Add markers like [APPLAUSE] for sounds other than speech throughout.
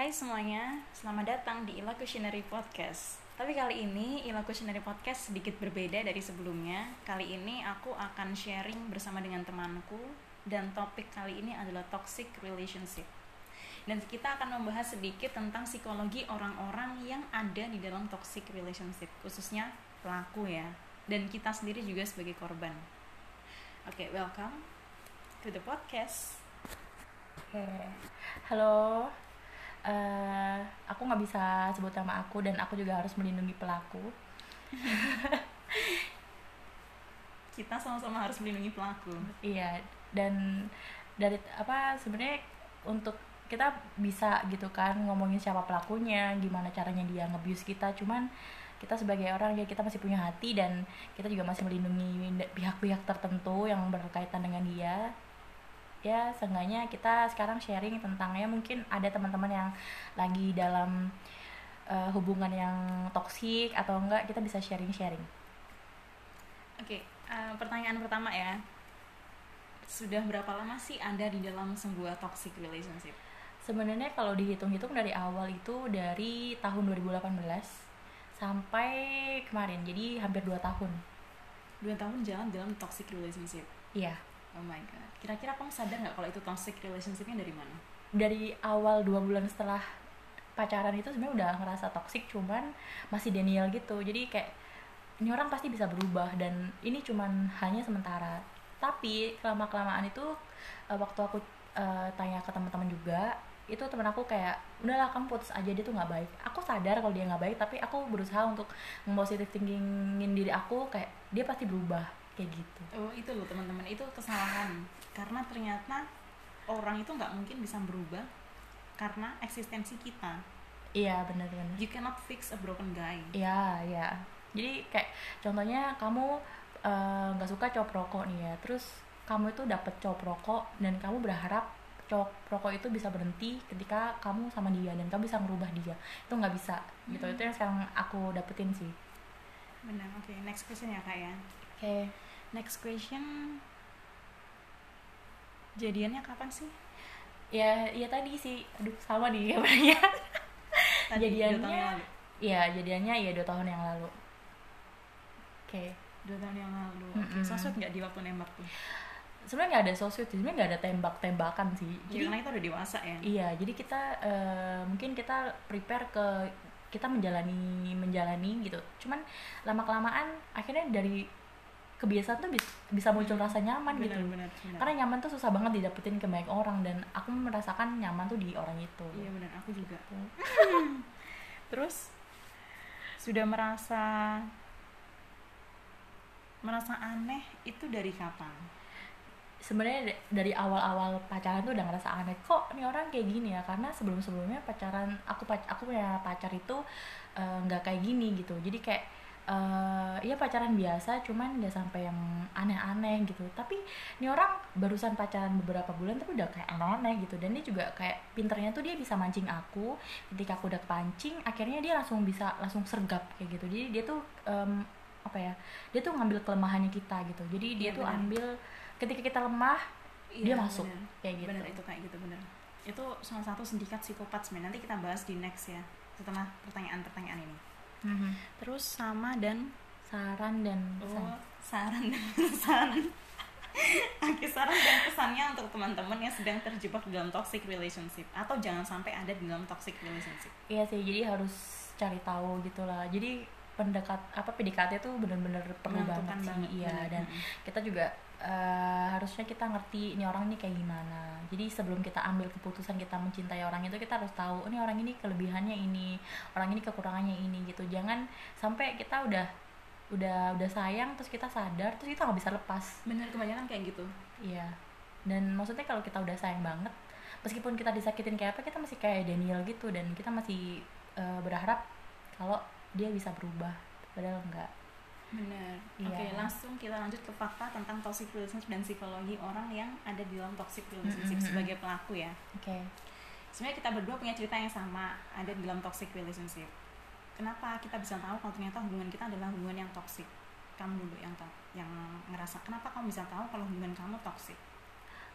Hai semuanya, selamat datang di Ila Questionary Podcast. Tapi kali ini Ila Questionary Podcast sedikit berbeda dari sebelumnya. Kali ini aku akan sharing bersama dengan temanku dan topik kali ini adalah toxic relationship. Dan kita akan membahas sedikit tentang psikologi orang-orang yang ada di dalam toxic relationship, khususnya pelaku ya. Dan kita sendiri juga sebagai korban. Oke, okay, welcome to the podcast. Halo, uh, aku nggak bisa sebut nama aku dan aku juga harus melindungi pelaku. [LAUGHS] Kita sama-sama harus melindungi pelaku. Iya, dan dari apa sebenarnya untuk kita bisa gitu kan ngomongin siapa pelakunya, gimana caranya dia ngebius kita, cuman kita sebagai orang ya kita masih punya hati dan kita juga masih melindungi pihak-pihak tertentu yang berkaitan dengan dia ya seenggaknya kita sekarang sharing tentang ya mungkin ada teman-teman yang lagi dalam uh, hubungan yang toksik atau enggak kita bisa sharing-sharing. Oke, okay, uh, eh, pertanyaan pertama ya. Sudah berapa lama sih Anda di dalam sebuah toxic relationship? Sebenarnya kalau dihitung-hitung dari awal itu dari tahun 2018 sampai kemarin. Jadi hampir 2 tahun. 2 tahun jalan dalam toxic relationship. Iya Oh my god. Kira-kira kamu sadar nggak kalau itu toxic relationshipnya dari mana? Dari awal dua bulan setelah pacaran itu sebenarnya udah ngerasa toxic, cuman masih denial gitu. Jadi kayak ini orang pasti bisa berubah dan ini cuman hanya sementara. Tapi kelama kelamaan itu uh, waktu aku uh, tanya ke teman-teman juga, itu teman aku kayak udahlah kamu putus aja dia tuh nggak baik. Aku sadar kalau dia nggak baik, tapi aku berusaha untuk positive thinkingin diri aku kayak dia pasti berubah kayak gitu. Oh itu loh teman-teman. Itu kesalahan. Karena ternyata orang itu nggak mungkin bisa berubah karena eksistensi kita. Iya benar-benar you cannot fix a broken guy. Iya iya. Jadi kayak contohnya kamu eh, nggak uh, suka cowok rokok nih ya terus kamu itu dapet cowok rokok dan kamu berharap cowok rokok itu bisa berhenti ketika kamu sama dia dan kamu bisa merubah dia. Itu nggak bisa. Gitu. Hmm. itu yang sekarang aku dapetin sih. Benar oke. Okay. next question ya kak ya okay next question. Jadiannya kapan sih? Ya ya tadi sih. Aduh sama nih kabarnya [LAUGHS] jadiannya ya jadiannya ya dua tahun yang lalu. Oke. Okay. dua tahun yang lalu. Mm -hmm. sosok nggak di waktu nembak tuh? Sebenarnya nggak ada sosok sih sebenarnya nggak ada tembak-tembakan sih. Ya, jadi karena kita udah dewasa ya? Iya jadi kita uh, mungkin kita prepare ke kita menjalani menjalani gitu. Cuman lama kelamaan akhirnya dari kebiasaan tuh bisa muncul rasa nyaman bener, gitu bener, bener. karena nyaman tuh susah banget didapetin ke banyak orang dan aku merasakan nyaman tuh di orang itu. Iya benar. Aku juga. [LAUGHS] Terus sudah merasa merasa aneh itu dari kapan? Sebenarnya dari awal-awal pacaran tuh udah ngerasa aneh. Kok ini orang kayak gini ya? Karena sebelum-sebelumnya pacaran aku aku punya pacar itu eh, nggak uh, kayak gini gitu. Jadi kayak uh, ya pacaran biasa cuman nggak sampai yang aneh-aneh gitu. Tapi ini orang barusan pacaran beberapa bulan tapi udah kayak aneh-aneh gitu. Dan dia juga kayak pinternya tuh dia bisa mancing aku. Ketika aku udah pancing akhirnya dia langsung bisa langsung sergap kayak gitu. Jadi dia tuh um, apa ya dia tuh ngambil kelemahannya kita gitu. Jadi dia ya, tuh bener. ambil ketika kita lemah ya, dia masuk bener. kayak gitu. Bener itu kayak gitu bener itu salah satu sindikat psikopat sebenarnya. Nanti kita bahas di next ya setelah pertanyaan-pertanyaan ini hmm terus sama dan saran dan pesan. Oh, saran dan pesan [LAUGHS] Oke, saran dan pesannya untuk teman-teman yang sedang terjebak dalam toxic relationship atau jangan sampai ada di dalam toxic relationship. Iya sih, jadi harus cari tahu gitulah. Jadi pendekat apa PDKT itu benar-benar perlu banget sih, iya dan hmm. kita juga uh, harusnya kita ngerti ini orang ini kayak gimana. Jadi sebelum kita ambil keputusan kita mencintai orang itu kita harus tahu ini orang ini kelebihannya ini orang ini kekurangannya ini gitu. Jangan sampai kita udah udah udah sayang terus kita sadar terus kita nggak bisa lepas. Bener kebanyakan kayak gitu. Iya. Dan maksudnya kalau kita udah sayang banget meskipun kita disakitin kayak apa kita masih kayak Daniel gitu dan kita masih uh, berharap kalau dia bisa berubah. Padahal enggak Benar. Iya. Oke, langsung kita lanjut ke fakta tentang toxic relationship dan psikologi orang yang ada di dalam toxic relationship mm -hmm. sebagai pelaku ya. Oke. Okay. Sebenarnya kita berdua punya cerita yang sama ada di dalam toxic relationship. Kenapa kita bisa tahu kalau ternyata hubungan kita adalah hubungan yang toxic? Kamu dulu yang yang ngerasa kenapa kamu bisa tahu kalau hubungan kamu toxic?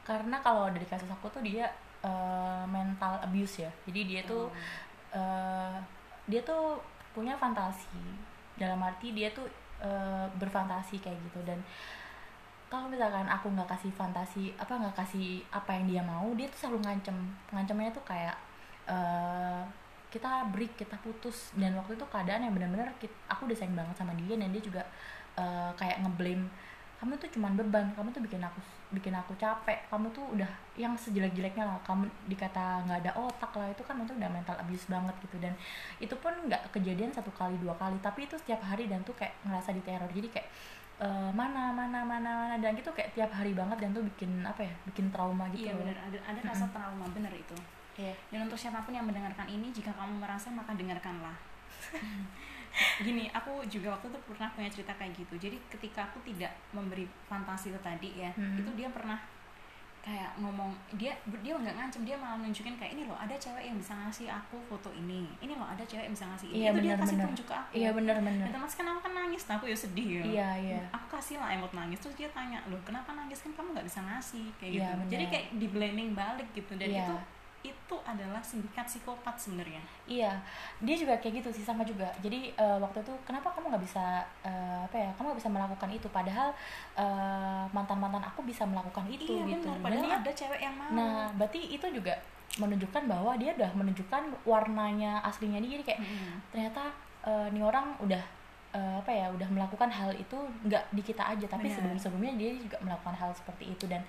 Karena kalau dari kasus aku tuh dia eh, mental abuse ya jadi dia tuh eh, dia tuh punya fantasi dalam arti dia tuh eh, berfantasi kayak gitu. Dan kalau misalkan aku nggak kasih fantasi apa nggak kasih apa yang dia mau dia tuh selalu ngancem. Ngancemnya tuh kayak eh, kita break kita putus. Dan waktu itu keadaan yang benar-benar aku udah sayang banget sama dia dan dia juga eh, kayak ngeblame. Kamu tuh cuman beban kamu tuh bikin aku bikin aku capek. Kamu tuh udah yang sejelek-jeleknya lah. Kamu dikata nggak ada otak lah itu kan itu udah mental abuse banget gitu. Dan itu pun nggak kejadian satu kali dua kali. Tapi itu setiap hari dan tuh kayak ngerasa diteror. Jadi kayak eh, mana mana mana mana dan gitu kayak tiap hari banget dan tuh bikin apa ya bikin trauma gitu Iya benar, ada, ada rasa trauma benar itu. Iya. Dan untuk siapa pun yang mendengarkan ini, jika kamu merasa maka dengarkanlah. [LAUGHS] Gini, aku juga waktu itu pernah punya cerita kayak gitu. Jadi ketika aku tidak memberi fantasi itu tadi ya, Hmm. itu dia pernah kayak ngomong dia dia nggak ngancem dia malah nunjukin kayak ini loh ada cewek yang bisa ngasih aku foto ini. Ini loh ada cewek yang bisa ngasih ini. Iya, itu dia benar, kasih benar. tunjuk ke aku. Iya bener bener dan terus kan aku kan nangis? Nah aku ya sedih ya. Iya iya. Aku kasih lah emot nangis. Terus dia tanya loh kenapa nangis? Kan kamu nggak bisa ngasih kayak Iya, gitu. Benar. jadi kayak di blaming balik gitu. Dan Iya. itu itu adalah sindikat psikopat sebenarnya Iya, dia juga kayak gitu sih sama juga. Jadi eh, waktu itu kenapa kamu nggak bisa eh, apa ya? Kamu nggak bisa melakukan itu padahal mantan mantan aku bisa melakukan itu iya gitu. benar Dan padahal dia- ada cewek yang mau nah berarti itu juga menunjukkan bahwa dia udah menunjukkan warnanya aslinya dia. Jadi kayak Mm-mm. ternyata eh, nih orang udah eh, apa ya? Udah melakukan hal itu nggak di kita aja, tapi sebelum sebelumnya dia juga melakukan hal seperti itu dan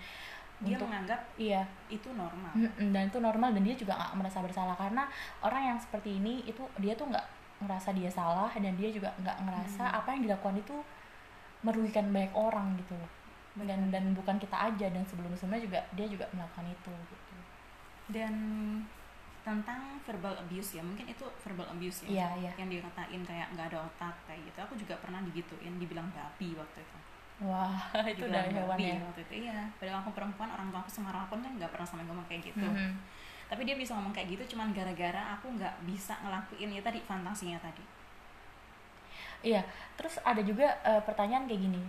dia untuk menganggap iya. itu normal. Mm-mm, dan itu normal dan dia juga nggak merasa bersalah karena orang yang seperti ini itu dia tuh nggak ngerasa dia salah dan dia juga nggak ngerasa Hmm. apa yang dilakukan itu merugikan banyak orang gitu loh. Dan dan bukan kita aja dan sebelum sebelumnya juga dia juga melakukan itu gitu. Dan tentang verbal abuse ya mungkin itu verbal abuse ya iya iya. yang dikatain kayak nggak ada otak kayak gitu. Aku juga pernah digituin dibilang babi waktu itu wah [LAUGHS] itu Dibilang dari hewan ya. waktu itu. Iya padahal aku perempuan orang tua aku semarang pun kan nggak pernah sampai ngomong kayak gitu. Mhm. tapi dia bisa ngomong kayak gitu cuman gara-gara aku nggak bisa ngelakuin ya tadi fantasinya tadi. Iya terus ada juga eh, pertanyaan kayak gini.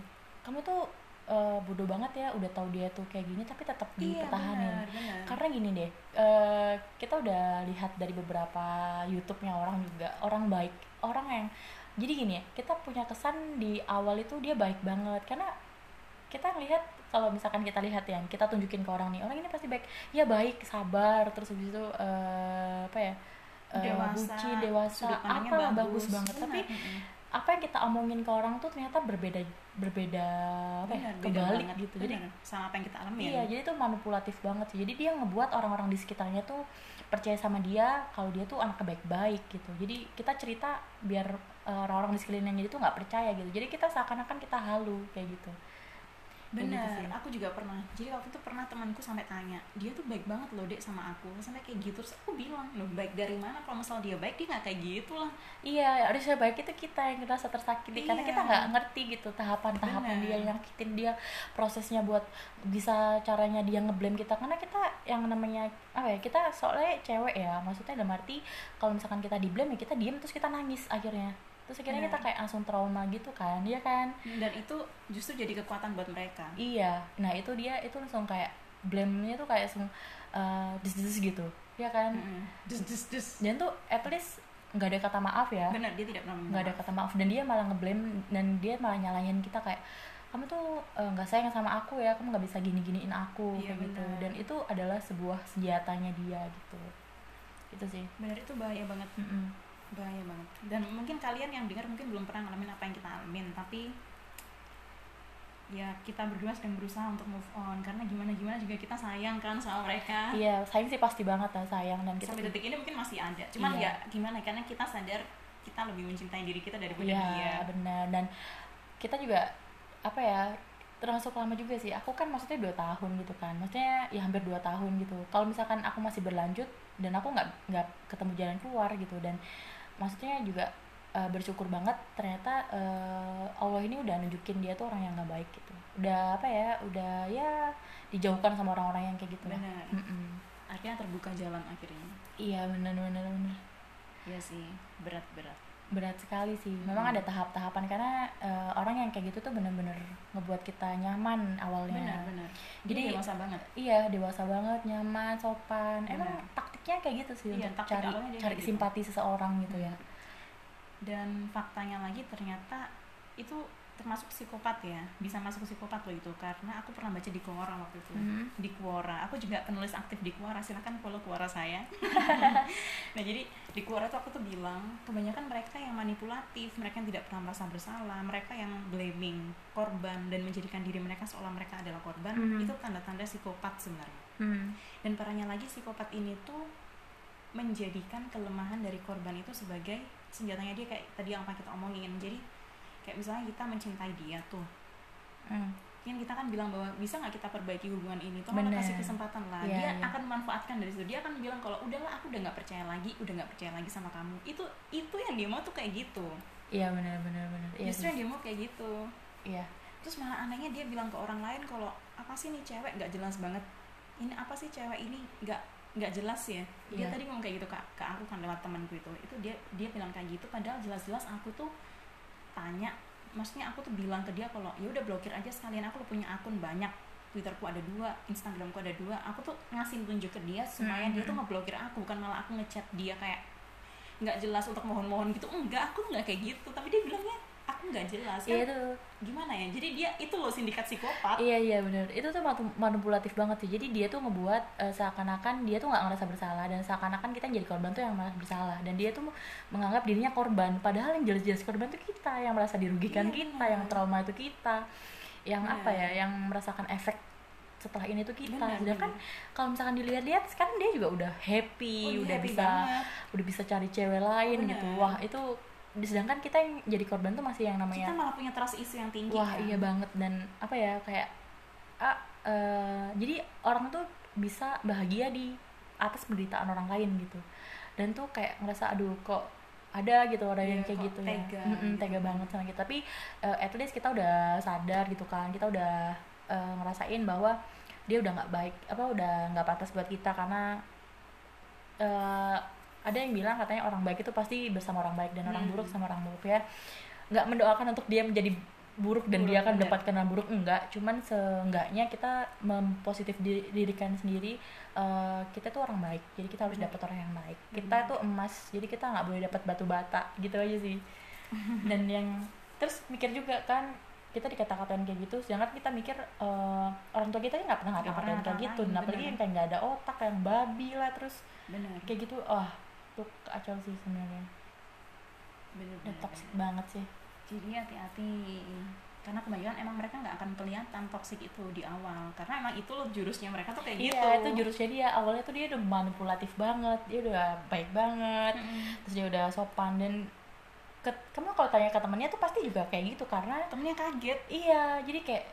Kamu tuh eh, bodoh banget ya udah tahu dia tuh kayak gini tapi tetap dipertahanin. benar, benar. karena gini deh eh, kita udah lihat dari beberapa YouTube-nya orang juga orang baik orang yang jadi gini ya kita punya kesan di awal itu dia baik banget. Karena kita lihat kalau misalkan kita lihat ya kita tunjukin ke orang nih orang ini pasti baik. Ya baik sabar. Terus habis itu eh, apa ya eh, dewasa, bucin dewasa apa bagus, banget. Benar, tapi apa yang kita omongin ke orang tuh ternyata berbeda berbeda apa ya, kebalik banget. gitu. Jadi sama apa yang kita alami Iya, jadi itu manipulatif banget sih. Jadi dia ngebuat orang-orang di sekitarnya tuh percaya sama dia kalau dia tuh anaknya baik-baik gitu. Jadi kita cerita biar uh, orang-orang di sekelilingnya itu nggak percaya gitu. Jadi kita seakan-akan kita halu kayak gitu. Gitu benar sih. aku juga pernah. Jadi waktu itu pernah temanku sampai tanya dia tuh baik banget loh dek sama aku. Sampai kayak gitu. Terus aku bilang loh baik dari mana? Kalau misal dia baik dia nggak kayak gitu lah Iya, harusnya baik itu kita yang ngerasa tersakiti. Karena Iya. kita nggak ngerti gitu tahapan-tahapan dia yang nyakitin dia prosesnya buat bisa caranya dia ngeblame kita. Karena kita yang namanya apa ya kita soalnya cewek ya. Maksudnya dalam arti kalau misalkan kita di blame ya kita diem terus kita nangis akhirnya terus akhirnya Benar. kita kayak langsung trauma gitu kan dia kan? Dan itu justru jadi kekuatan buat mereka. Iya. Nah itu dia itu langsung kayak blame-nya tuh kayak langsung uh, des-des gitu ya kan? Dus dus dus dan tuh at least nggak ada kata maaf ya. Benar dia tidak pernah nggak ada kata maaf. Dan dia malah ngeblame dan dia malah nyalahin kita kayak kamu tuh eh, nggak sayang sama aku ya kamu nggak bisa gini giniin aku Iya, kayak gitu. dan itu adalah sebuah senjatanya dia gitu. Itu sih. Benar itu bahaya banget. Mm-mm. Bahaya banget. Dan mungkin kalian yang dengar mungkin belum pernah ngalamin apa yang kita alamin tapi ya kita berdua sedang berusaha untuk move on karena gimana gimana juga kita sayang kan sama mereka. Iya sayang sih pasti banget lah sayang dan kita sampai detik ini mungkin masih ada. Cuman Iya. ya gimana karena kita sadar kita lebih mencintai diri kita daripada iya dia. benar. Dan kita juga apa ya termasuk lama juga sih. Aku kan maksudnya dua tahun gitu kan. Maksudnya ya hampir dua tahun gitu. Kalau misalkan aku masih berlanjut dan aku nggak nggak ketemu jalan keluar gitu dan maksudnya juga eh, bersyukur banget ternyata eh, Allah ini udah nunjukin dia tuh orang yang nggak baik gitu. Udah apa ya udah ya dijauhkan sama orang-orang yang kayak gitu benar. Mm-mm. akhirnya terbuka jalan akhirnya. Iya benar benar benar. Iya sih berat berat berat sekali sih memang Hmm. ada tahap-tahapan karena eh, orang yang kayak gitu tuh bener-bener ngebuat kita nyaman awalnya benar-benar Jadi- jadi dewasa banget iya dewasa banget nyaman sopan emang Benar. taktiknya kayak gitu sih Iya, untuk cari dia cari gitu. simpati seseorang gitu ya dan faktanya lagi ternyata itu termasuk psikopat ya bisa masuk psikopat loh itu karena aku pernah baca di Quora waktu itu Mhm. di Quora aku juga penulis aktif di Quora silahkan follow Quora saya [LAUGHS] nah jadi di Quora tuh aku tuh bilang kebanyakan mereka yang manipulatif mereka yang tidak pernah merasa bersalah mereka yang blaming korban dan menjadikan diri mereka seolah mereka adalah korban Mhm. itu tanda-tanda psikopat sebenarnya Hmm. dan parahnya lagi psikopat ini tuh menjadikan kelemahan dari korban itu sebagai senjatanya dia kayak tadi yang kita omongin jadi kayak misalnya kita mencintai dia tuh. Hmm. kan kita kan bilang bahwa bisa nggak kita perbaiki hubungan ini? Tuh Bener. kasih kesempatan lah. Iya, dia iya. akan memanfaatkan dari situ. Dia akan bilang kalau udahlah aku udah nggak percaya lagi udah nggak percaya lagi sama kamu. Itu itu yang dia mau tuh kayak gitu. Iya benar benar benar iya justru sih. yang dia mau kayak gitu. Iya. Terus malah anehnya dia bilang ke orang lain kalau apa sih nih cewek nggak jelas banget? Ini apa sih cewek ini nggak nggak jelas ya? Dia Iya. tadi ngomong kayak gitu ke, ke aku kan lewat temanku itu. Itu dia dia bilang kayak gitu padahal jelas-jelas aku tuh tanya maksudnya aku tuh bilang ke dia kalau ya udah blokir aja sekalian aku punya akun banyak Twitterku ada dua, Instagramku ada dua. Aku tuh ngasih tunjuk ke dia supaya Hmm, dia tuh ngeblokir aku, bukan malah aku ngechat dia kayak nggak jelas untuk mohon-mohon gitu. Enggak, aku nggak kayak gitu. Tapi dia bilangnya nggak jelas kan iya tuh gimana ya jadi dia itu loh sindikat psikopat Iya iya benar. Itu tuh manipulatif banget sih. Jadi dia tuh ngebuat eh, seakan-akan dia tuh nggak ngerasa bersalah dan seakan-akan kita yang jadi korban tuh yang merasa bersalah dan dia tuh menganggap dirinya korban padahal yang jelas-jelas korban tuh kita yang merasa dirugikan Iya, kita, benar. yang trauma itu kita. Yang Benar. apa ya? Yang merasakan efek setelah ini tuh kita. Benar, Sedangkan benar. kalau misalkan dilihat-lihat sekarang dia juga udah happy, Oh, udah happy bisa banget. udah bisa cari cewek lain Benar. gitu. Wah, itu sedangkan kita yang jadi korban tuh masih yang namanya kita malah punya trust isu yang tinggi Wah kan? iya banget. Dan apa ya kayak ah, eh, jadi orang tuh bisa bahagia di atas penderitaan orang lain gitu. Dan tuh kayak ngerasa aduh kok ada gitu orang Iya, yang kayak kok gitu tega ya Mm-mm, gitu tega banget sama kita. Tapi eh, at least kita udah sadar gitu kan. Kita udah eh, ngerasain bahwa dia udah nggak baik apa udah nggak pantas buat kita karena eh, ada yang bilang katanya orang baik itu pasti bersama orang baik dan orang Hmm. buruk sama orang buruk ya. Nggak mendoakan untuk dia menjadi buruk dan Buruk, dia akan mendapatkan yang buruk enggak. Cuman seenggaknya kita mempositif diri, dirikan sendiri eh, kita tuh orang baik. Jadi kita harus dapat orang yang baik. Kita tuh emas jadi kita nggak boleh dapat batu bata gitu aja sih. [LAUGHS] Dan yang terus mikir juga kan kita dikata-katain kayak gitu sedangkan kita mikir eh, orang tua kita nggak pernah ngata-ngatain kayak gitu. nah, apalagi yang kayak nggak ada otak yang babi lah terus benar. kayak gitu oh tuh kacau sih sebenarnya. Benar udah toxic banget sih. Jadi hati-hati. Karena kebanyakan emang mereka nggak akan kelihatan toksik itu di awal. Karena emang itu loh jurusnya mereka tuh kayak iya gitu. itu jurusnya dia. Awalnya tuh dia udah manipulatif banget. Dia udah baik banget. Mm-mm. terus dia udah sopan dan ke, kamu kalau tanya ke temennya tuh pasti juga kayak gitu karena temennya kaget. Iya jadi kayak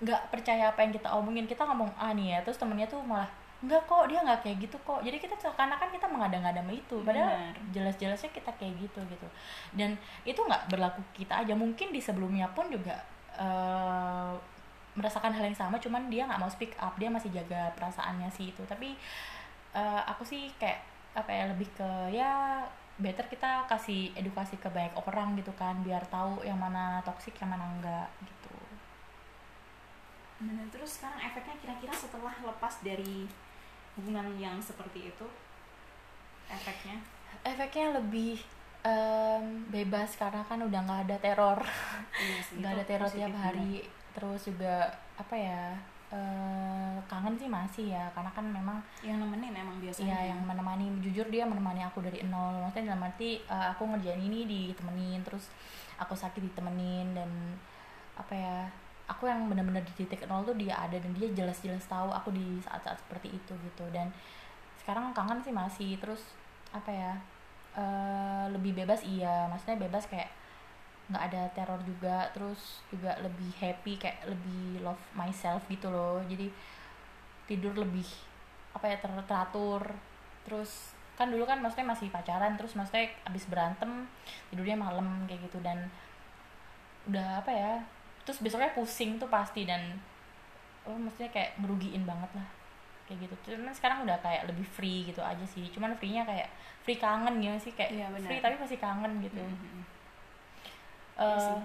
nggak percaya apa yang kita omongin. Kita ngomong ah nih ya. Terus temennya tuh malah enggak kok dia nggak kayak gitu kok. Jadi kita seakan-akan kita mengada-ngada sama itu. Padahal jelas-jelasnya kita kayak gitu gitu. Dan itu nggak berlaku kita aja. Mungkin di sebelumnya pun juga eh, merasakan hal yang sama cuman dia nggak mau speak up. Dia masih jaga perasaannya sih itu. Tapi eh, aku sih kayak apa ya lebih ke ya better kita kasih edukasi ke banyak orang gitu kan. Biar tahu yang mana toksik yang mana enggak gitu. Benar. terus sekarang efeknya kira-kira setelah lepas dari hubungan yang seperti itu? Efeknya? Efeknya lebih em, bebas karena kan udah nggak ada teror. Iya [LAUGHS] nggak itu ada teror tiap hari. terus juga apa ya eh, kangen sih masih ya. Karena kan memang yang nemenin emang biasanya. Iya yang menemani. Jujur dia menemani aku dari nol. Maksudnya dalam arti eh, aku ngerjain ini ditemenin terus aku sakit ditemenin dan apa ya aku yang benar-benar di titik nol tuh dia ada dan dia jelas-jelas tahu aku di saat-saat seperti itu gitu. Dan sekarang kangen sih masih terus apa ya eh, lebih bebas iya maksudnya bebas kayak nggak ada teror juga terus juga lebih happy kayak lebih love myself gitu loh. Jadi tidur lebih apa ya ter- teratur. Terus kan dulu kan maksudnya masih pacaran terus maksudnya abis berantem tidurnya malam kayak gitu. Dan udah apa ya terus besoknya pusing tuh pasti dan oh maksudnya kayak ngerugiin banget lah kayak gitu cuman sekarang udah kayak lebih free gitu aja sih cuman free-nya kayak free kangen gitu sih kayak benar. free tapi masih kangen gitu Mhm. Eh, Iya sih.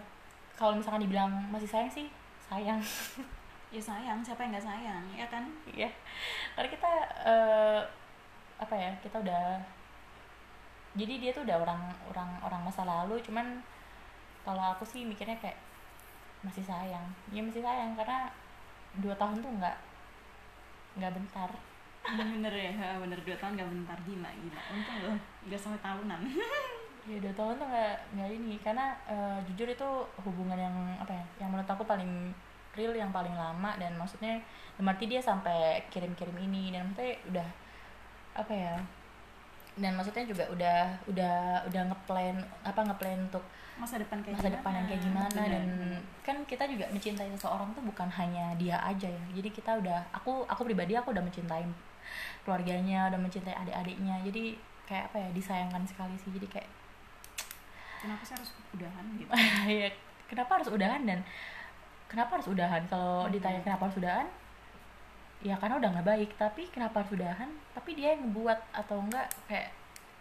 kalau misalkan dibilang masih sayang sih sayang [LAUGHS] ya sayang siapa yang nggak sayang ya kan Iya, karena kita eh, apa ya kita udah jadi dia tuh udah orang orang orang masa lalu, cuman kalau aku sih mikirnya kayak masih sayang, ya masih sayang karena dua tahun tuh nggak nggak bentar. [LAUGHS] bener ya bener. Dua tahun nggak bentar gila gila. Untung loh nggak sampai tahunan. [LAUGHS] Ya dua tahun tuh nggak nggak ini karena eh, jujur itu hubungan yang apa ya, yang menurut aku paling real yang paling lama dan maksudnya dalam arti dia sampai kirim-kirim ini dan maksudnya udah apa ya dan maksudnya juga udah udah udah ngeplan apa ngeplan untuk masa depan kayak masa gimana depan yang kayak gimana. Bener, dan kan kita juga mencintai seseorang tuh bukan hanya dia aja ya. Jadi kita udah aku aku pribadi aku udah mencintai keluarganya udah mencintai adik-adiknya. Jadi kayak apa ya disayangkan sekali sih. Jadi kayak kenapa sih harus udahan gitu? [LAUGHS] Ya kenapa harus udahan dan kenapa harus udahan? Kalau Hmm. ditanya kenapa harus udahan ya karena udah nggak baik. Tapi kenapa harus udahan? Tapi dia yang ngebuat atau enggak kayak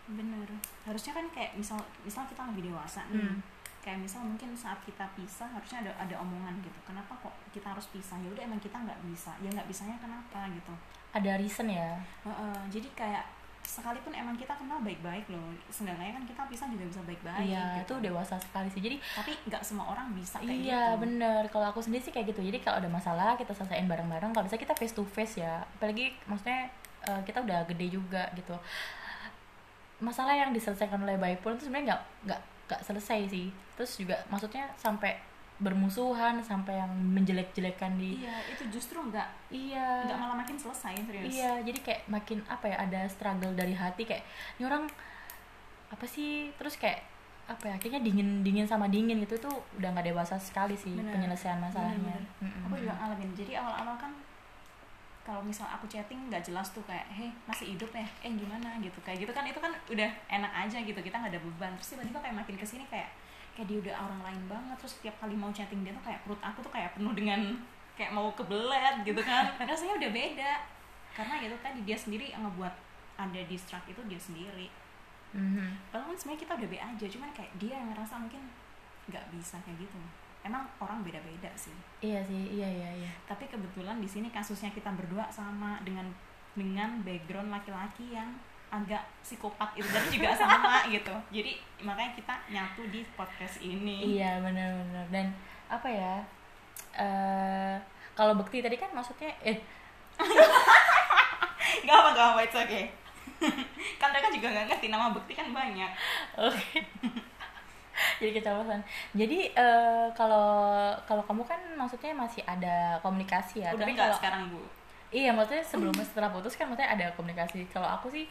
bener. Harusnya kan kayak misal misal kita lebih dewasa nih. Hmm. kayak misal mungkin saat kita pisah harusnya ada ada omongan gitu. Kenapa kok kita harus pisah? Ya udah emang kita nggak bisa. Ya nggak bisanya kenapa gitu. Ada reason ya? Heeh, jadi kayak sekalipun emang kita kenal baik-baik loh seenggaknya kan kita pisah juga bisa baik-baik iya gitu. itu dewasa sekali sih. Jadi tapi nggak semua orang bisa kayak iya gitu. bener. Kalau aku sendiri sih kayak gitu. Jadi kalau ada masalah kita selesaiin bareng-bareng. Kalau bisa kita face to face ya. Apalagi maksudnya eh, kita udah gede juga gitu masalah yang diselesaikan oleh baik pun itu sebenarnya nggak nggak nggak selesai sih terus juga maksudnya sampai bermusuhan sampai yang menjelek-jelekan di iya itu justru nggak iya nggak malah makin selesai serius iya jadi kayak makin apa ya ada struggle dari hati kayak ini orang apa sih terus kayak apa ya kayaknya dingin dingin sama dingin gitu tuh udah nggak dewasa sekali sih Bener. penyelesaian masalahnya Bener-bener. Mm-mm. aku juga ngalamin jadi awal-awal kan kalau misal aku chatting nggak jelas tuh kayak hei masih hidup ya? Eh gimana? gitu. Kayak gitu kan itu kan udah enak aja gitu kita nggak ada beban. Terus tiba-tiba kayak makin ke sini kayak kayak dia udah orang lain banget. Terus tiap kali mau chatting dia tuh kayak perut aku tuh kayak penuh dengan kayak mau kebelet gitu kan. [LAUGHS] Rasanya udah beda. Karena gitu tadi dia sendiri yang ngebuat ada distract itu dia sendiri. Mhm. padahal kan sebenarnya kita udah be aja cuman kayak dia yang ngerasa mungkin nggak bisa kayak gitu emang orang beda-beda sih. Iya sih iya iya iya. Tapi kebetulan di sini kasusnya kita berdua sama dengan dengan background laki-laki yang agak psikopat itu dan juga [LAUGHS] sama gitu. Jadi makanya kita nyatu di podcast ini. Iya benar-benar dan apa ya eh kalau bekti tadi kan maksudnya eh. [LAUGHS] Nggak apa nggak apa it's okay. [LAUGHS] Kan mereka juga nggak ngerti nama bukti kan banyak. Oke jadi keceplosan jadi eh, kalau kalau kamu kan maksudnya masih ada komunikasi ya udah tapi nggak kalau sekarang bu Iya, maksudnya sebelum [CLEARS THROAT] setelah putus kan maksudnya ada komunikasi. Kalau aku sih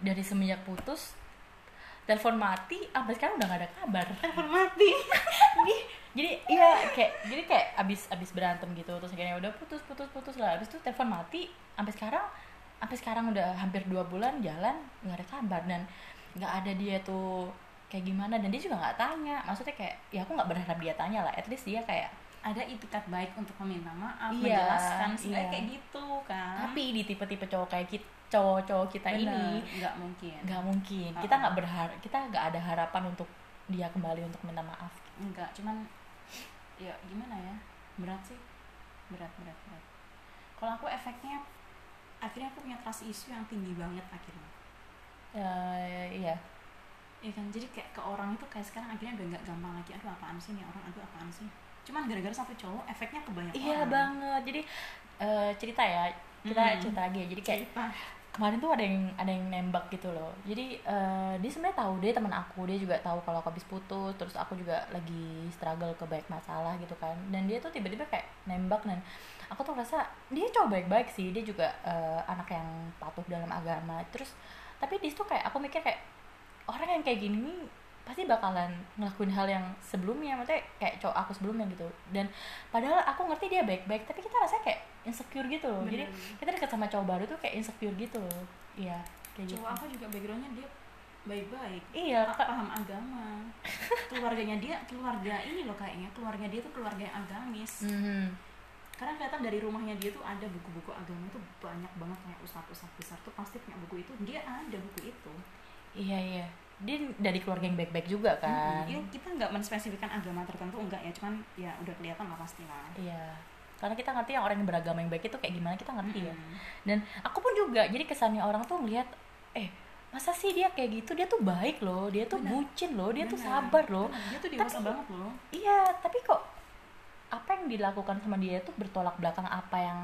dari semenjak putus telepon mati sampai sekarang udah gak ada kabar. telepon mati [LAUGHS] Jadi iya kayak jadi kayak abis abis berantem gitu terus akhirnya udah putus putus putus lah. Abis itu telepon mati sampai sekarang sampai sekarang udah hampir dua bulan jalan nggak ada kabar dan nggak ada dia tuh kayak gimana dan dia juga nggak tanya. Maksudnya kayak ya aku nggak berharap dia tanya lah. At least dia kayak ada itikat baik untuk meminta maaf Iya, menjelaskan sebenarnya iya. kayak gitu kan? Tapi di tipe-tipe cowok kayak kita cowok-cowok kita Bener, ini nggak mungkin. nggak mungkin. Kita nggak berharap kita nggak ada harapan untuk dia kembali untuk minta maaf. Enggak cuman ya gimana ya? Berat sih. Berat berat berat. Kalau aku efeknya akhirnya aku punya trust issue yang tinggi banget akhirnya. Eh, iya ya kan? Jadi kayak ke orang itu kayak sekarang akhirnya udah nggak gampang lagi aduh apaan sih nih orang? Aduh apaan sih? Cuman gara-gara satu cowok efeknya ke banyak iya orang. banget. Jadi eh, cerita ya. Kita Mm-mm. cerita lagi ya. Jadi kayak cerita. kemarin tuh ada yang ada yang nembak gitu loh. Jadi eh, dia sebenarnya tahu dia teman aku. Dia juga tahu kalau aku habis putus. Terus aku juga lagi struggle ke banyak masalah gitu kan. Dan dia tuh tiba-tiba kayak nembak dan aku tuh rasa dia cowok baik-baik sih. Dia juga eh, anak yang patuh dalam agama. Terus tapi di situ kayak aku mikir kayak orang yang kayak gini nih pasti bakalan ngelakuin hal yang sebelumnya maksudnya kayak cowok aku sebelumnya gitu. Dan padahal aku ngerti dia baik-baik tapi kita rasanya kayak insecure gitu loh. Jadi Bener. kita deket sama cowok baru tuh kayak insecure gitu loh. Iya kayak gitu. cowok aku juga backgroundnya dia baik-baik. Iya Pa- kak. paham agama. [LAUGHS] Keluarganya dia keluarga ini loh kayaknya keluarga dia tuh keluarga yang agamis. Mhm. karena kelihatan dari rumahnya dia tuh ada buku-buku agama tuh banyak banget kayak ustadz-ustadz besar tuh pasti punya buku itu. Dia ada buku itu iya iya. Dia dari keluarga yang baik-baik juga kan. Iya, kita nggak menspesifikkan agama tertentu enggak ya. Cuman ya udah kelihatan lah pasti lah. Iya. Karena kita ngerti yang orang yang beragama yang baik itu kayak gimana kita ngerti ya. Mm-mm. dan aku pun juga jadi kesannya orang tuh ngeliat eh masa sih dia kayak gitu? Dia tuh baik loh dia tuh Benar. bucin loh dia tuh Benar, sabar loh. Dia tuh dewasa Tapi- banget loh. iya tapi kok apa yang dilakukan sama dia itu bertolak belakang apa yang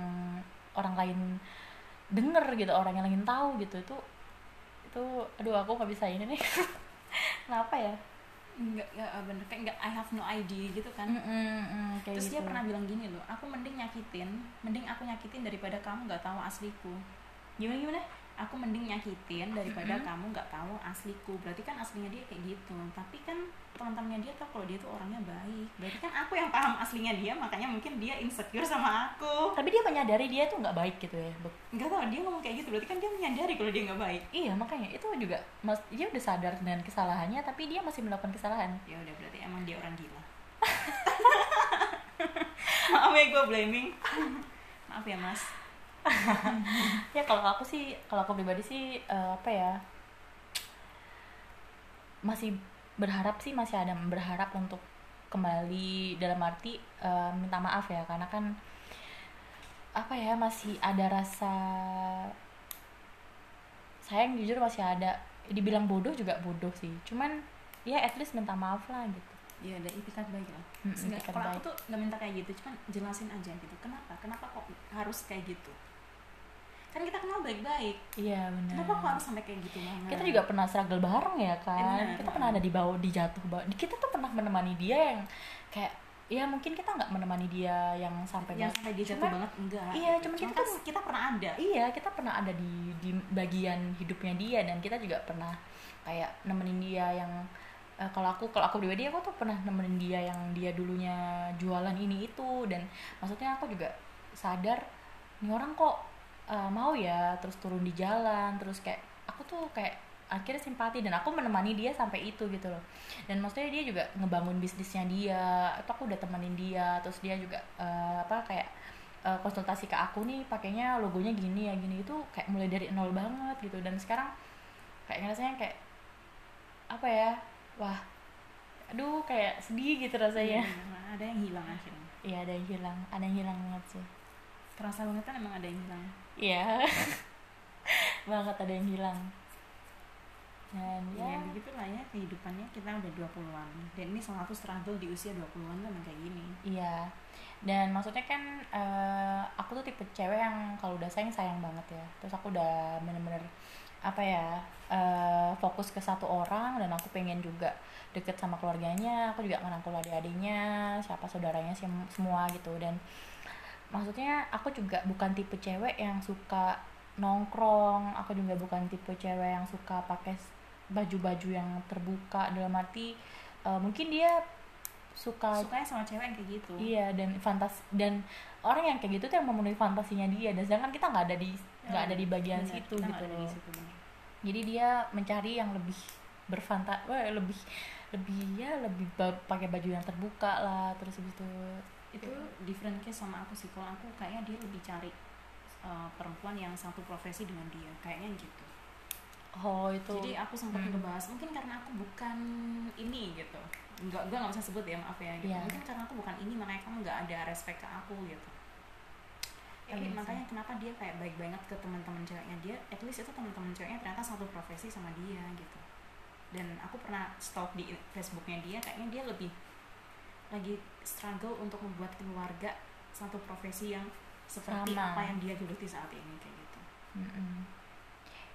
orang lain denger gitu orang yang lain tahu gitu itu itu aduh aku nggak bisa ini nih. [LAUGHS] Kenapa ya? Enggak ya bener kayak enggak I have no idea gitu kan. Mm-mm, kayak terus gitu. dia pernah bilang gini loh aku mending nyakitin mending aku nyakitin daripada kamu nggak tahu asliku. Gimana gimana aku mending nyakitin daripada Mm-mm. kamu nggak tahu asliku. Berarti kan aslinya dia kayak gitu. Tapi kan teman-temannya dia tahu kalau dia tuh orangnya baik. Berarti kan aku yang paham aslinya dia makanya mungkin dia insecure sama aku. Tapi dia menyadari dia tuh nggak baik gitu ya nggak tahu dia ngomong kayak gitu. Berarti kan dia menyadari kalau dia nggak baik. Iya makanya itu juga mas dia udah sadar dengan kesalahannya tapi dia masih melakukan kesalahan. Ya udah berarti emang dia orang gila. [LAUGHS] Maaf ya gue blaming. [LAUGHS] Maaf ya mas [LAUGHS] ya kalau aku sih kalau aku pribadi sih eh, apa ya masih berharap sih masih ada berharap untuk kembali dalam arti eh, minta maaf ya karena kan apa ya masih ada rasa sayang jujur masih ada. Dibilang bodoh juga bodoh sih cuman ya at least minta maaf lah gitu. Ya ada itikat baik lah. Mm, itikat kalau aku tuh nggak minta kayak gitu cuman jelasin aja gitu. Kenapa? Kenapa kok harus kayak gitu kan kita kenal baik-baik. Iya benar. Kenapa kok harus sampai kayak gitu banget kita juga pernah struggle bareng ya kan? Benar. kita pernah ada di bawah di jatuh bawah kita tuh pernah menemani dia yang kayak ya mungkin kita nggak menemani dia yang sampai yang sampai dia jatuh Cuman- banget enggak. iya, cuman kita kan kita pernah ada. iya kita pernah ada di di bagian hidupnya dia dan kita juga pernah kayak nemenin dia yang eh, kalau aku kalau aku pribadi aku tuh pernah nemenin dia yang dia dulunya jualan ini itu dan maksudnya aku juga sadar nih orang kok eh, mau ya? Terus turun di jalan terus kayak aku tuh kayak akhirnya simpati dan aku menemani dia sampai itu gitu loh. Dan maksudnya dia juga ngebangun bisnisnya dia itu aku udah temenin dia terus dia juga eh, apa kayak eh, konsultasi ke aku nih pakainya logonya gini ya gini itu kayak mulai dari nol banget gitu. Dan sekarang kayak ngerasanya kayak apa ya wah aduh kayak sedih gitu rasanya. Iya, ada yang hilang akhirnya. Iya ada yang hilang ada yang hilang banget sih. Terasa banget kan emang ada yang hilang iya [LAUGHS] banget ada yang hilang dan ya, ya begitulah ya kehidupannya kita udah 20-an dan ini salah satu struggle di usia 20-an tuh emang kayak gini Iya. Dan maksudnya kan eh, aku tuh tipe cewek yang kalau udah sayang sayang banget ya. Terus aku udah bener-bener apa ya eh, fokus ke satu orang dan aku pengen juga deket sama keluarganya. Aku juga ngerangkul adik-adiknya, siapa saudaranya sem- semua gitu. Dan maksudnya aku juga bukan tipe cewek yang suka nongkrong. Aku juga bukan tipe cewek yang suka pakai baju-baju yang terbuka dalam arti eh, mungkin dia suka sukanya sama cewek yang kayak gitu Iya dan fantas dan orang yang kayak gitu tuh yang memenuhi fantasinya dia dan sedangkan kita nggak ada di nggak ada di bagian Bener, situ gitu loh. situ. Jadi dia mencari yang lebih berfanta, wah lebih lebih ya lebih pakai baju yang terbuka lah terus habis itu different case sama aku sih. Kalau aku kayaknya dia lebih cari uh, perempuan yang satu profesi dengan dia. Kayaknya gitu. Oh itu. Jadi aku sempat Hmm. ngebahas mungkin karena aku bukan ini gitu. Nggak gue nggak bisa sebut ya maaf ya gitu. Iya. mungkin karena aku bukan ini makanya kamu nggak ada respect ke aku gitu. Iya Eh, sih. makanya kenapa dia kayak baik banget ke teman-teman ceweknya dia at least itu teman-teman ceweknya ternyata satu profesi sama dia gitu. Dan aku pernah stalk di Facebooknya dia kayaknya dia lebih lagi struggle untuk membuat keluarga satu profesi yang seperti Sama. apa yang dia geluti saat ini kayak gitu Mm-mm.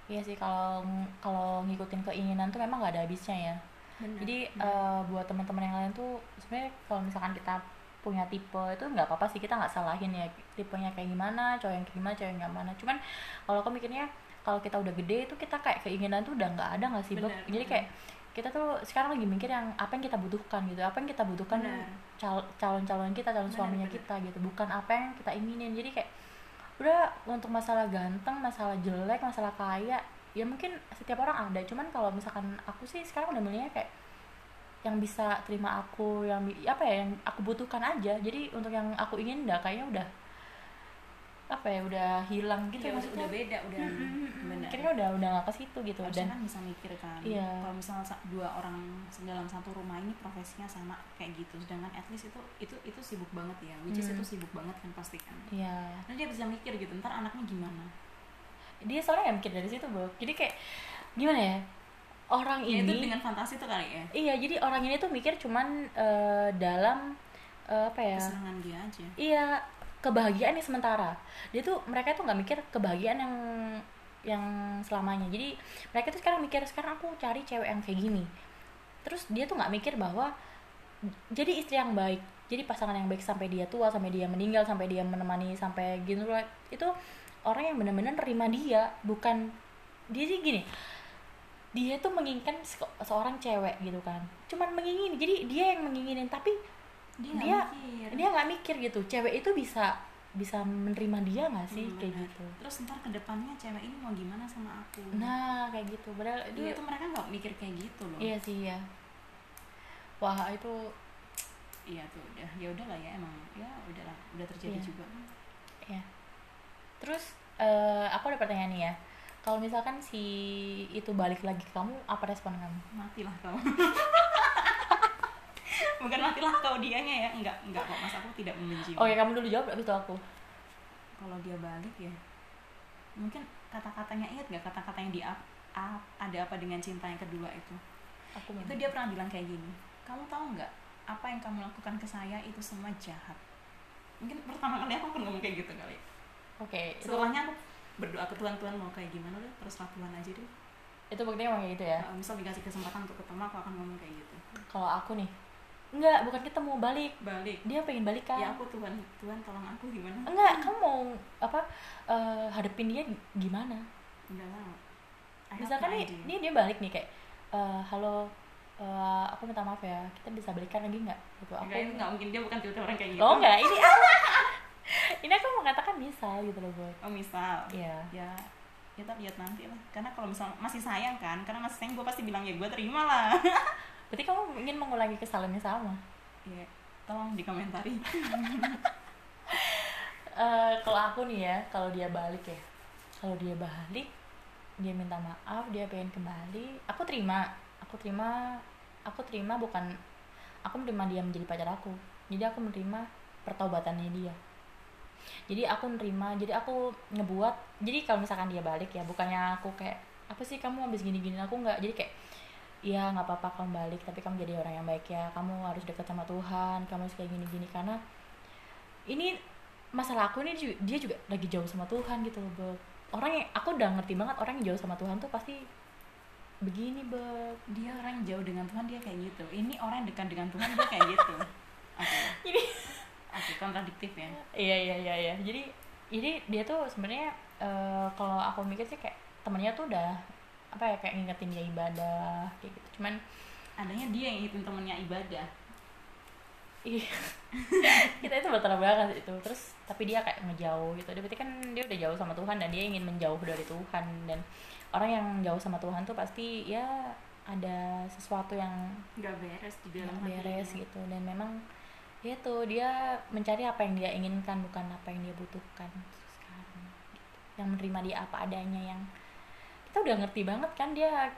Iya sih kalau kalau ngikutin keinginan tuh memang nggak ada habisnya ya. Benar, Jadi benar. eh, buat teman-teman yang lain tuh sebenarnya kalau misalkan kita punya tipe itu nggak apa-apa sih kita nggak salahin ya tipenya kayak gimana cowok yang kayak gimana cowok yang kayak mana cuman kalau aku mikirnya kalau kita udah gede itu kita kayak keinginan tuh udah nggak ada nggak sih? Benar, jadi benar. kayak kita tuh sekarang lagi mikir yang apa yang kita butuhkan gitu apa yang kita butuhkan Benar. cal- calon-calon kita calon Benar, suaminya benar. kita gitu bukan apa yang kita inginin jadi kayak udah untuk masalah ganteng masalah jelek masalah kaya ya mungkin setiap orang ada cuman kalau misalkan aku sih sekarang udah milihnya kayak yang bisa terima aku yang apa ya yang aku butuhkan aja jadi untuk yang aku ingin udah kayaknya udah apa ya udah hilang gitu udah, maksudnya. udah beda udah Mm, mm, mm. benar. Akhirnya udah udah gak ke situ gitu harusnya dan kan bisa mikir kan Iya. kalau misalnya sa- dua orang dalam satu rumah ini profesinya sama kayak gitu sedangkan at least itu itu itu sibuk banget ya which is Hmm. itu sibuk banget kan pasti kan. Ya nah dia bisa mikir gitu ntar anaknya gimana? Dia soalnya gak mikir dari situ bro. Jadi kayak gimana ya orang ya, itu ini dengan fantasi tuh kali ya. Iya jadi orang ini tuh mikir cuman eh, dalam eh, apa ya kesenangan dia aja. iya kebahagiaan yang sementara. Dia tuh mereka tuh nggak mikir kebahagiaan yang yang selamanya. Jadi mereka tuh sekarang mikir sekarang aku cari cewek yang kayak gini. Terus dia tuh nggak mikir bahwa jadi istri yang baik jadi pasangan yang baik sampai dia tua sampai dia meninggal sampai dia menemani sampai gitu itu orang yang benar-benar terima dia bukan dia sih gini dia tuh menginginkan se- seorang cewek gitu kan. Cuman mengingini jadi dia yang menginginin tapi dia dia nggak mikir. dia nggak mikir gitu. Cewek itu bisa bisa menerima dia nggak sih? Hmm, kayak benar. gitu. Terus ntar ke depannya cewek ini mau gimana sama aku? Nah kayak gitu. Padahal dia itu mereka nggak mikir kayak gitu loh. Iya sih ya wah itu iya tuh udah. Ya udahlah ya emang. Ya udahlah udah terjadi Iya. juga. Ya terus eh, aku ada pertanyaan nih ya. Kalau misalkan si itu balik lagi ke kamu apa respon kamu? Matilah kau [LAUGHS] bukan matilah kau dianya ya. Enggak enggak kok mas. Aku tidak membenci. Oke kamu dulu jawab abis itu aku. Kalau dia balik ya mungkin kata-katanya ingat nggak kata-katanya di ap- ap- ada apa dengan cinta yang kedua itu? Aku itu dia pernah bilang kayak gini kamu tahu nggak apa yang kamu lakukan ke saya itu semua jahat? Mungkin pertama kali aku pernah ngomong kayak gitu kali. Oke itu setelahnya aku berdoa ke Tuhan Tuhan mau kayak gimana deh? Terus Tuhan aja deh. Itu buktinya emang kayak gitu ya? Misal dikasih kesempatan untuk ketemu aku akan ngomong kayak gitu. Kalau aku nih enggak bukan kita mau balik. Balik. Dia pengen balik kan ya aku Tuhan Tuhan tolong aku gimana? Enggak kamu mau apa eh, hadepin dia gimana? Udah lah. Misalkan nih nih dia balik nih kayak eh, halo eh, aku minta maaf ya kita bisa balikan lagi nggak gitu aku Enggak, mungkin dia bukan tipe orang kayak gitu. Oh enggak ini [LAUGHS] ini aku mau katakan misal gitu loh boy. Oh misal. Iya. Ya kita lihat nanti lah. Karena kalau misal masih sayang kan karena masih sayang gue pasti bilang ya gue terima lah [LAUGHS] berarti kamu ingin mengulangi kesalahan yang sama? Ya tolong dikomentari. Eh, kalau aku nih ya kalau dia balik ya kalau dia balik dia minta maaf dia pengen kembali aku terima. Aku terima aku terima bukan aku menerima dia menjadi pacar aku. Jadi aku menerima pertaubatannya dia. Jadi aku nerima jadi aku ngebuat jadi kalau misalkan dia balik ya bukannya aku kayak apa sih kamu habis gini-gini aku nggak? Jadi kayak ya nggak apa-apa kamu balik tapi kamu jadi orang yang baik ya. Kamu harus dekat sama Tuhan kamu harus kayak gini-gini. Karena ini masalah aku ini dia juga lagi jauh sama Tuhan gitu loh Beb. orang yang aku udah ngerti banget orang yang jauh sama Tuhan tuh pasti begini Beb. dia orang yang jauh dengan Tuhan dia kayak gitu. Ini orang yang dekat dengan Tuhan dia kayak gitu. [LAUGHS] Oke. Ini oke kontradiktif ya. Iya iya iya iya. Jadi jadi dia tuh sebenarnya eh, kalau aku mikir sih kayak temennya tuh udah apa ya kayak ngingetin dia ibadah kayak gitu. Cuman adanya dia yang ngingetin temennya ibadah. Iya. [LAUGHS] Kita itu berterima banget itu. Terus tapi dia kayak ngejauh gitu. Dia berarti kan dia udah jauh sama Tuhan dan dia ingin menjauh dari Tuhan. Dan orang yang jauh sama Tuhan tuh pasti ya ada sesuatu yang nggak beres di dalam beres gitu. Dan memang ya tuh dia mencari apa yang dia inginkan bukan apa yang dia butuhkan. Sekarang gitu. yang menerima dia apa adanya yang kita udah ngerti banget kan dia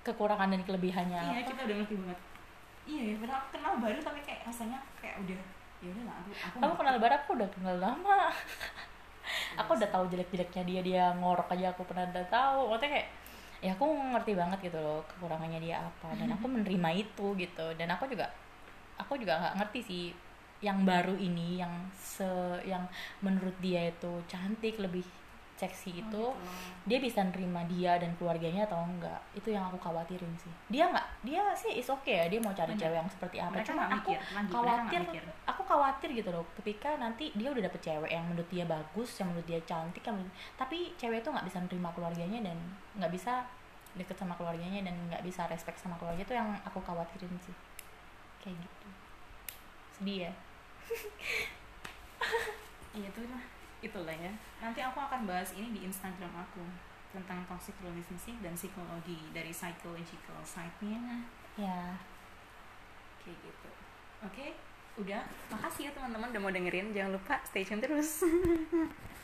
kekurangan dan kelebihannya iya apa. kita udah ngerti banget. Iya ya aku kenal baru tapi kayak rasanya kayak udah ya udah lah aku aku kamu kenal barat aku udah kenal lama. [LAUGHS] Aku udah tahu jelek-jeleknya dia dia ngorok aja aku pernah udah tahu. Maksudnya kayak ya aku ngerti banget gitu loh kekurangannya dia apa. Dan aku menerima itu gitu. Dan aku juga aku juga nggak ngerti sih yang baru ini yang se yang menurut dia itu cantik lebih seksi Oh, itu gitu. dia bisa nerima dia dan keluarganya atau enggak. Itu yang aku khawatirin sih. Dia nggak dia sih is oke ya dia mau cari Bener. cewek yang seperti apa. Mereka cuma aku mikir khawatir aku khawatir gitu loh ketika nanti dia udah dapet cewek yang menurut dia bagus yang menurut dia cantik yang menurut- tapi cewek itu nggak bisa nerima keluarganya dan nggak bisa deket sama keluarganya dan nggak bisa respect sama keluarga itu yang aku khawatirin sih. Kayak gitu. Sedih ya? Iya itu lah, itulah ya. Nanti aku akan bahas ini di Instagram aku tentang toxic relationship dan psikologi dari psychological side-nya. Ya. Kayak gitu. Oke, udah? Makasih ya teman-teman udah mau dengerin. Jangan lupa stay tune terus [LAUGHS]